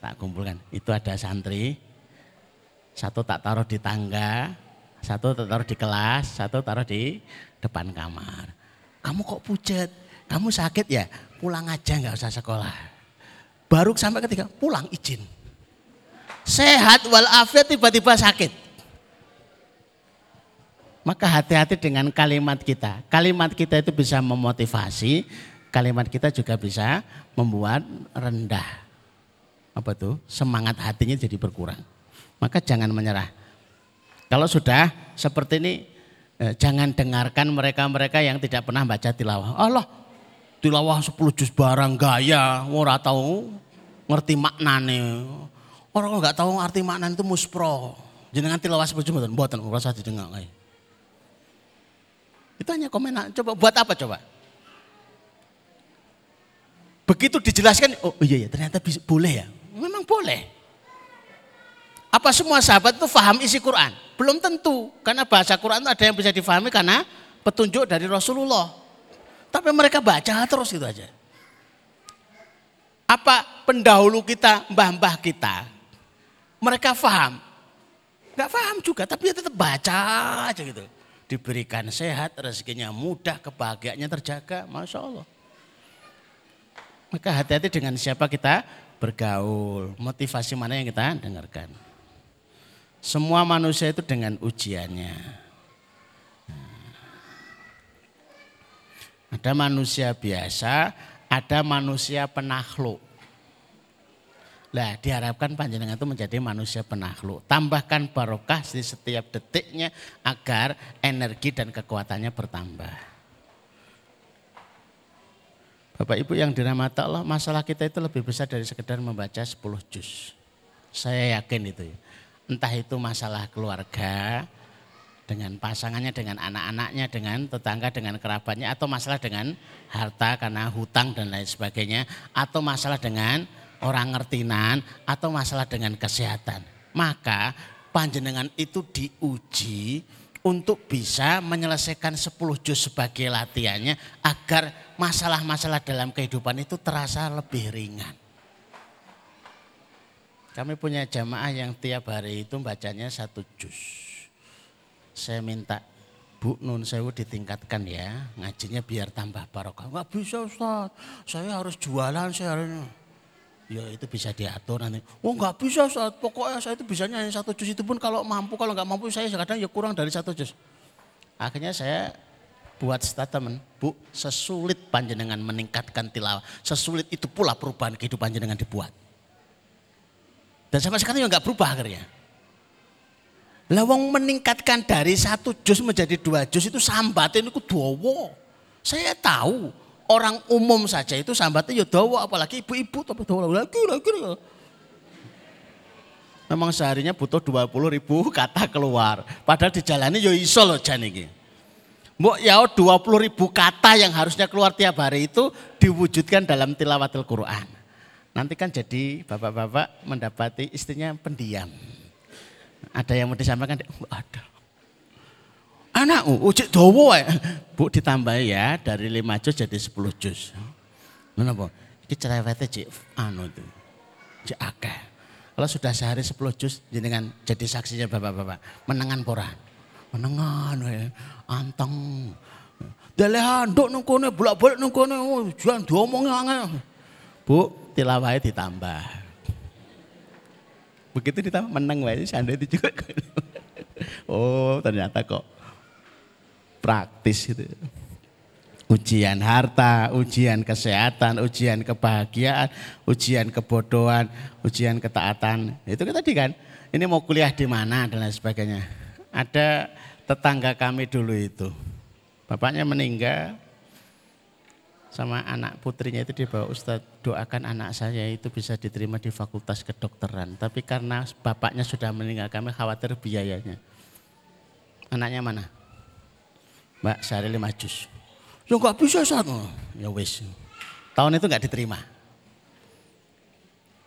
Tak kumpulkan. Itu ada santri. Satu tak taruh di tangga, satu tak taruh di kelas, satu taruh di depan kamar. Kamu kok pucat? Kamu sakit ya? Pulang aja nggak usah sekolah. Baru sampai ketika pulang izin sehat walafiat tiba-tiba sakit. Maka hati-hati dengan kalimat kita. Kalimat kita itu bisa memotivasi, kalimat kita juga bisa membuat rendah. Apa tuh? Semangat hatinya jadi berkurang. Maka jangan menyerah. Kalau sudah seperti ini, eh, jangan dengarkan mereka-mereka yang tidak pernah baca tilawah. Allah, tilawah 10 juz barang gaya, ora tahu ngerti maknane. Orang nggak tahu arti maknane itu muspro. Jenengan tilawah 10 juz mboten, mboten ora didengar kayak. Itu hanya komen, coba buat apa coba? Begitu dijelaskan, oh iya ya ternyata boleh ya. Memang boleh. Apa semua sahabat itu faham isi Quran? Belum tentu, karena bahasa Quran itu ada yang bisa difahami karena petunjuk dari Rasulullah. Tapi mereka baca terus gitu aja. Apa pendahulu kita, mbah-mbah kita, mereka faham? Gak paham juga, tapi dia tetap baca aja gitu diberikan sehat, rezekinya mudah, kebahagiaannya terjaga, Masya Allah. Maka hati-hati dengan siapa kita bergaul, motivasi mana yang kita dengarkan. Semua manusia itu dengan ujiannya. Ada manusia biasa, ada manusia penakluk. Nah diharapkan panjenengan itu menjadi manusia penakluk. Tambahkan barokah di setiap detiknya agar energi dan kekuatannya bertambah. Bapak Ibu yang dirahmati Allah, masalah kita itu lebih besar dari sekedar membaca 10 juz. Saya yakin itu. Entah itu masalah keluarga, dengan pasangannya, dengan anak-anaknya, dengan tetangga, dengan kerabatnya, atau masalah dengan harta karena hutang dan lain sebagainya, atau masalah dengan orang ngertinan atau masalah dengan kesehatan. Maka panjenengan itu diuji untuk bisa menyelesaikan 10 juz sebagai latihannya agar masalah-masalah dalam kehidupan itu terasa lebih ringan. Kami punya jamaah yang tiap hari itu bacanya satu juz. Saya minta Bu Nun Sewu ditingkatkan ya, ngajinya biar tambah barokah. Enggak bisa Ustaz, saya harus jualan, saya harus ya itu bisa diatur nanti. Oh nggak bisa saat pokoknya saya itu bisanya hanya satu jus itu pun kalau mampu kalau nggak mampu saya kadang ya kurang dari satu jus. Akhirnya saya buat statement, Bu, sesulit panjenengan meningkatkan tilawah, sesulit itu pula perubahan kehidupan panjenengan dibuat. Dan sampai sekarang juga nggak berubah akhirnya. Lawang meningkatkan dari satu jus menjadi dua jus itu sambatin itu dua Saya tahu orang umum saja itu sambatnya ya dawa apalagi ibu-ibu tapi dawa lagi lagi Memang seharinya butuh 20 ribu kata keluar. Padahal dijalani ya iso loh jan ini. Mbok ya 20 ribu kata yang harusnya keluar tiap hari itu diwujudkan dalam tilawatil Quran. Nanti kan jadi bapak-bapak mendapati istrinya pendiam. Ada yang mau disampaikan? Ada. Anak ucik dowo Bu ditambah ya dari 5 juz jadi 10 juz. Menapa? Iki cerewete cik anu itu. Cik akeh. Kalau sudah sehari 10 juz jenengan jadi saksinya Bapak-bapak. Menengan pora. Menengan ya. Anteng. Dale handuk nang kene bolak-balik nang kene oh, jangan diomongi. Bu, tilawahnya ditambah. Begitu ditambah menang wae itu juga. oh, ternyata kok praktis itu. Ujian harta, ujian kesehatan, ujian kebahagiaan, ujian kebodohan, ujian ketaatan. Itu kan tadi kan, ini mau kuliah di mana dan lain sebagainya. Ada tetangga kami dulu itu, bapaknya meninggal, sama anak putrinya itu dia bawa Ustadz doakan anak saya itu bisa diterima di fakultas kedokteran. Tapi karena bapaknya sudah meninggal kami khawatir biayanya. Anaknya mana? Mbak sehari lima jus. Ya enggak bisa saat Ya wis. Tahun itu enggak diterima.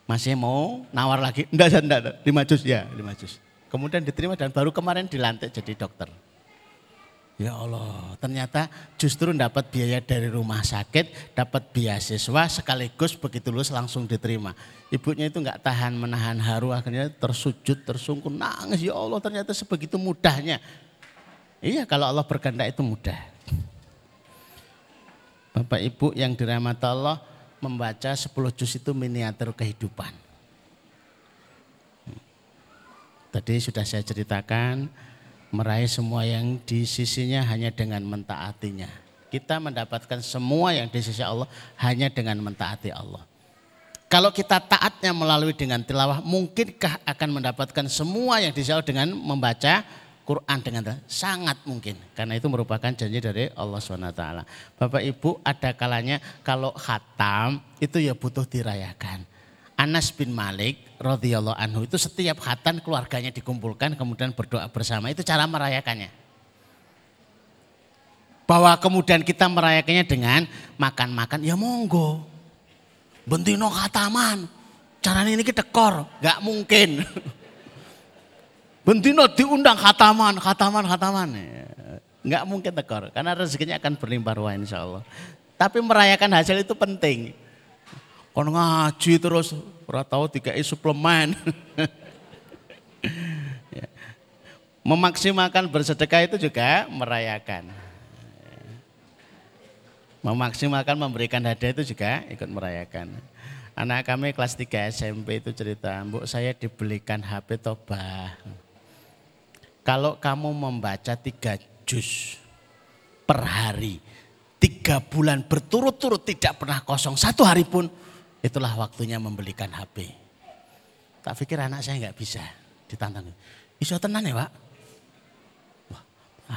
Masih mau nawar lagi? Enggak, enggak, enggak. Lima jus ya, lima jus. Kemudian diterima dan baru kemarin dilantik jadi dokter. Ya Allah, ternyata justru dapat biaya dari rumah sakit, dapat beasiswa sekaligus begitu lulus langsung diterima. Ibunya itu enggak tahan menahan haru, akhirnya tersujud, tersungkur, nangis. Ya Allah, ternyata sebegitu mudahnya Iya kalau Allah berkehendak itu mudah. Bapak Ibu yang dirahmati Allah membaca 10 juz itu miniatur kehidupan. Tadi sudah saya ceritakan meraih semua yang di sisinya hanya dengan mentaatinya. Kita mendapatkan semua yang di sisi Allah hanya dengan mentaati Allah. Kalau kita taatnya melalui dengan tilawah, mungkinkah akan mendapatkan semua yang di sisi Allah dengan membaca Quran dengan sangat mungkin karena itu merupakan janji dari Allah SWT. Bapak Ibu ada kalanya kalau khatam itu ya butuh dirayakan. Anas bin Malik radhiyallahu anhu itu setiap khatan keluarganya dikumpulkan kemudian berdoa bersama itu cara merayakannya. Bahwa kemudian kita merayakannya dengan makan-makan ya monggo. Bentino khataman. Caranya ini kita tekor, nggak mungkin. Bentino diundang khataman, khataman, khataman. Nggak mungkin tekor, karena rezekinya akan berlimpah ruah insya Allah. Tapi merayakan hasil itu penting. Kon ngaji terus ora tahu dikai suplemen. Ya. Memaksimalkan bersedekah itu juga merayakan. Memaksimalkan memberikan hadiah itu juga ikut merayakan. Anak kami kelas 3 SMP itu cerita, "Bu, saya dibelikan HP Toba. Kalau kamu membaca tiga juz per hari, tiga bulan berturut-turut tidak pernah kosong, satu hari pun itulah waktunya membelikan HP. Tak pikir anak saya nggak bisa ditantang. Iso tenan ya pak? Wah,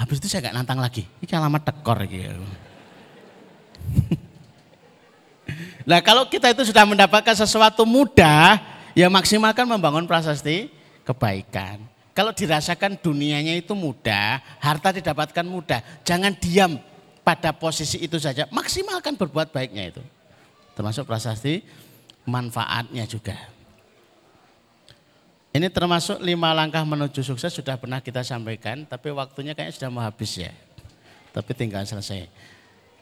habis itu saya nggak nantang lagi. Ini alamat tekor gitu. nah kalau kita itu sudah mendapatkan sesuatu mudah, ya maksimalkan membangun prasasti kebaikan. Kalau dirasakan dunianya itu mudah, harta didapatkan mudah, jangan diam pada posisi itu saja, maksimalkan berbuat baiknya itu termasuk prasasti manfaatnya juga. Ini termasuk lima langkah menuju sukses sudah pernah kita sampaikan, tapi waktunya kayaknya sudah mau habis ya. Tapi tinggal selesai.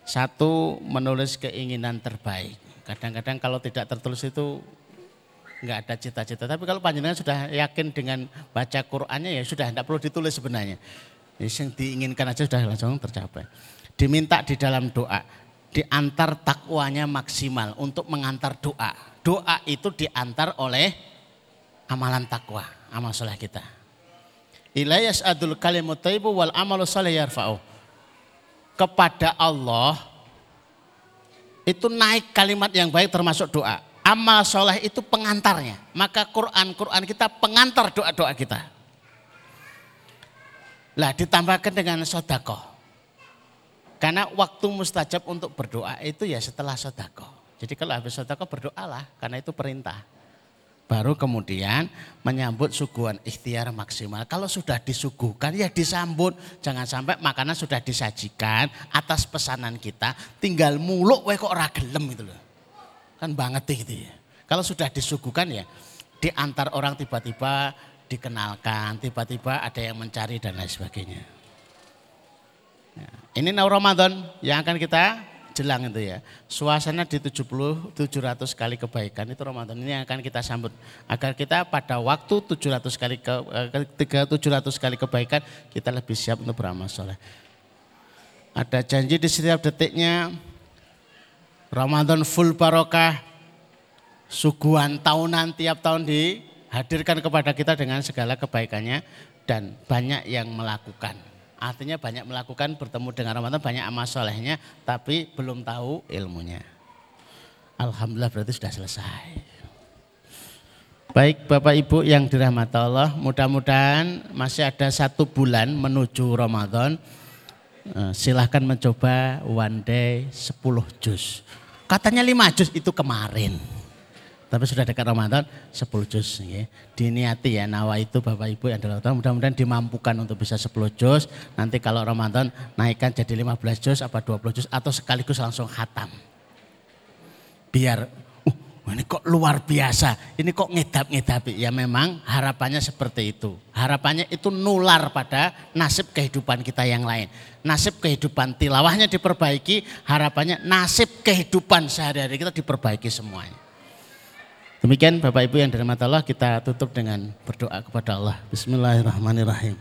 Satu, menulis keinginan terbaik. Kadang-kadang kalau tidak tertulis itu nggak ada cita-cita. Tapi kalau panjenengan sudah yakin dengan baca Qur'annya ya sudah tidak perlu ditulis sebenarnya. Yang diinginkan aja sudah langsung tercapai. Diminta di dalam doa diantar takwanya maksimal untuk mengantar doa. Doa itu diantar oleh amalan takwa, amal soleh kita. Ilayas adul kalimut taibu wal amalu soleh yarfa'u. Kepada Allah itu naik kalimat yang baik termasuk doa. Amal soleh itu pengantarnya. Maka Quran, Quran kita pengantar doa-doa kita. Lah ditambahkan dengan sodakoh karena waktu mustajab untuk berdoa itu ya setelah sodako. Jadi kalau habis sodako berdoalah karena itu perintah. Baru kemudian menyambut suguhan ikhtiar maksimal. Kalau sudah disuguhkan ya disambut. Jangan sampai makanan sudah disajikan atas pesanan kita. Tinggal muluk we kok ragelem gitu loh. Kan banget gitu ya. Kalau sudah disuguhkan ya diantar orang tiba-tiba dikenalkan. Tiba-tiba ada yang mencari dan lain sebagainya. Ya, ini Nau Ramadan yang akan kita jelang itu ya. Suasana di 70 700 kali kebaikan itu Ramadan ini yang akan kita sambut agar kita pada waktu 700 kali ke, 700 eh, kali kebaikan kita lebih siap untuk beramal soleh. Ada janji di setiap detiknya Ramadan full barokah suguhan tahunan tiap tahun dihadirkan kepada kita dengan segala kebaikannya dan banyak yang melakukan. Artinya banyak melakukan bertemu dengan Ramadan, banyak amal solehnya, tapi belum tahu ilmunya. Alhamdulillah berarti sudah selesai. Baik Bapak Ibu yang dirahmati Allah, mudah-mudahan masih ada satu bulan menuju Ramadan. Eh, silahkan mencoba one day 10 juz. Katanya 5 juz itu kemarin. Tapi sudah dekat Ramadan 10 juz. Ya. Diniati ya nawa itu Bapak Ibu yang dilakukan. Mudah-mudahan dimampukan untuk bisa 10 juz. Nanti kalau Ramadan naikkan jadi 15 juz apa 20 juz atau sekaligus langsung khatam. Biar ini kok luar biasa. Ini kok ngedap-ngedapi. Ya memang harapannya seperti itu. Harapannya itu nular pada nasib kehidupan kita yang lain. Nasib kehidupan tilawahnya diperbaiki. Harapannya nasib kehidupan sehari-hari kita diperbaiki semuanya. Demikian Bapak Ibu yang dirahmati Allah kita tutup dengan berdoa kepada Allah. Bismillahirrahmanirrahim.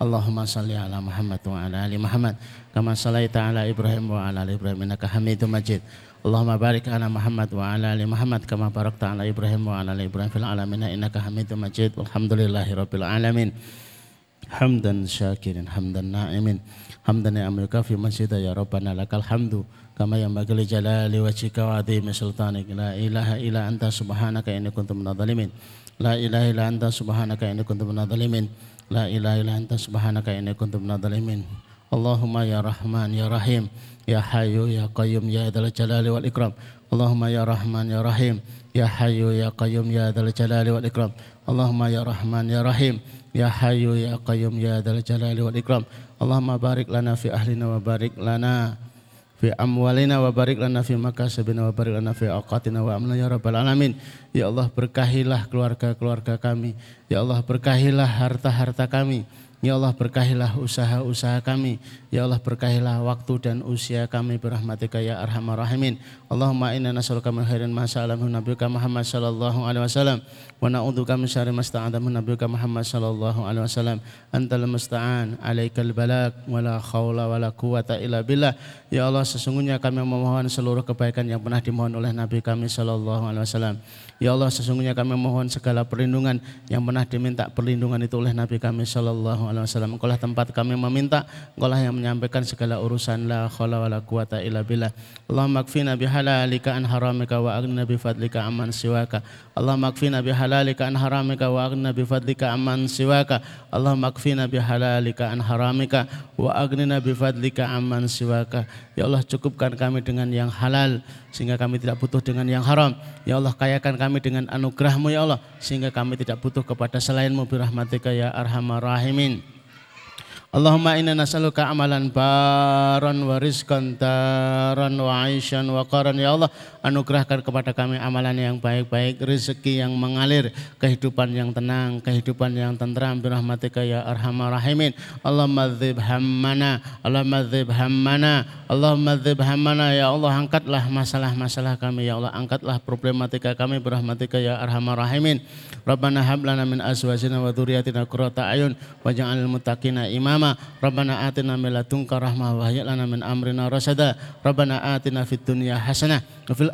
Allahumma salli ala Muhammad wa ala ali Muhammad kama sallaita ala Ibrahim wa ala ali Ibrahim innaka Hamidum Majid. Allahumma barik ala Muhammad wa ala ali Muhammad kama barakta ala Ibrahim wa ala ali Ibrahim fil alamin innaka Hamidum Majid. Walhamdulillahi rabbil alamin. Hamdan syakirin hamdan na'imin. Hamdan ya amrika fi masjid ya rabbana lakal hamdu. Kama yang bagi jalali wajhika wa azimi sultanik. La ilaha illa anta subhanaka inni kuntu minadh dhalimin. La ilaha illa anta subhanaka inni kuntu minadh dhalimin. La ilaha illa anta subhanaka inni kuntu minadh dhalimin. Allahumma ya rahman ya rahim. Ya Hayyu Ya Qayyum Ya Dzal Jalali wal Ikram. Allahumma Ya Rahman Ya Rahim. Ya Hayyu Ya Qayyum Ya Dzal Jalali wal Ikram. Allahumma Ya Rahman Ya Rahim. Ya Hayyu Ya Qayyum Ya Dzal Jalali wal Ikram. Allahumma barik lana fi ahlina wa barik lana fi amwalina wa barik lana fi makasibina wa barik lana fi awqatina wa amna ya rabbal alamin. Ya Allah berkahilah keluarga-keluarga kami. Ya Allah berkahilah harta-harta kami. Ya Allah berkahilah usaha-usaha kami. Ya Allah berkahilah waktu dan usia kami berahmatika ya arhamar rahimin. Allahumma inna nas'aluka min khairin ma sa'alahu nabiyuka Muhammad sallallahu alaihi wasallam wa na'udzubika min syarri ma nabiyuka Muhammad sallallahu alaihi wasallam. Antal musta'an, alaikal balak wa la khawla wa la quwata illa billah. Ya Allah sesungguhnya kami memohon seluruh kebaikan yang pernah dimohon oleh Nabi kami sallallahu alaihi wasallam. Ya Allah sesungguhnya kami mohon segala perlindungan yang pernah diminta perlindungan itu oleh Nabi kami Shallallahu Alaihi Wasallam. Engkau tempat kami meminta, Engkau yang menyampaikan segala urusan la khala wa la quwata illa billah. Allahumma kfina bihalalika an haramika wa aghnina bi fadlika amman siwaka. Allahumma kfina bihalalika an haramika wa aghnina bi fadlika amman siwaka. Allahumma kfina bihalalika an haramika wa aghnina bi fadlika amman siwaka. Ya Allah cukupkan kami dengan yang halal sehingga kami tidak butuh dengan yang haram. Ya Allah kayakan kami dengan anugerahmu ya Allah sehingga kami tidak butuh kepada selainmu birahmatika ya arhamar rahimin. Allahumma inna nas'aluka amalan baran wa rizqan taran wa aisyan wa qaran ya Allah anugerahkan kepada kami amalan yang baik-baik rezeki yang mengalir kehidupan yang tenang kehidupan yang tentram. Birahmatika ya arhamar rahimin. Allahumma dzib hammana Allahumma dzib hammana Allahumma dzib hammana. Ya Allah angkatlah masalah-masalah kami. Ya Allah angkatlah problematika kami. Birahmatika ya arhamar rahimin. Rabbana hab lana min azwajina wa dzurriyyatina qurrata ayun waj'alna muttaqina imam imama. Rabbana atina min ladunka rahmah wa hayyi min amrina rasada. Rabbana atina fid dunya hasanah wa fil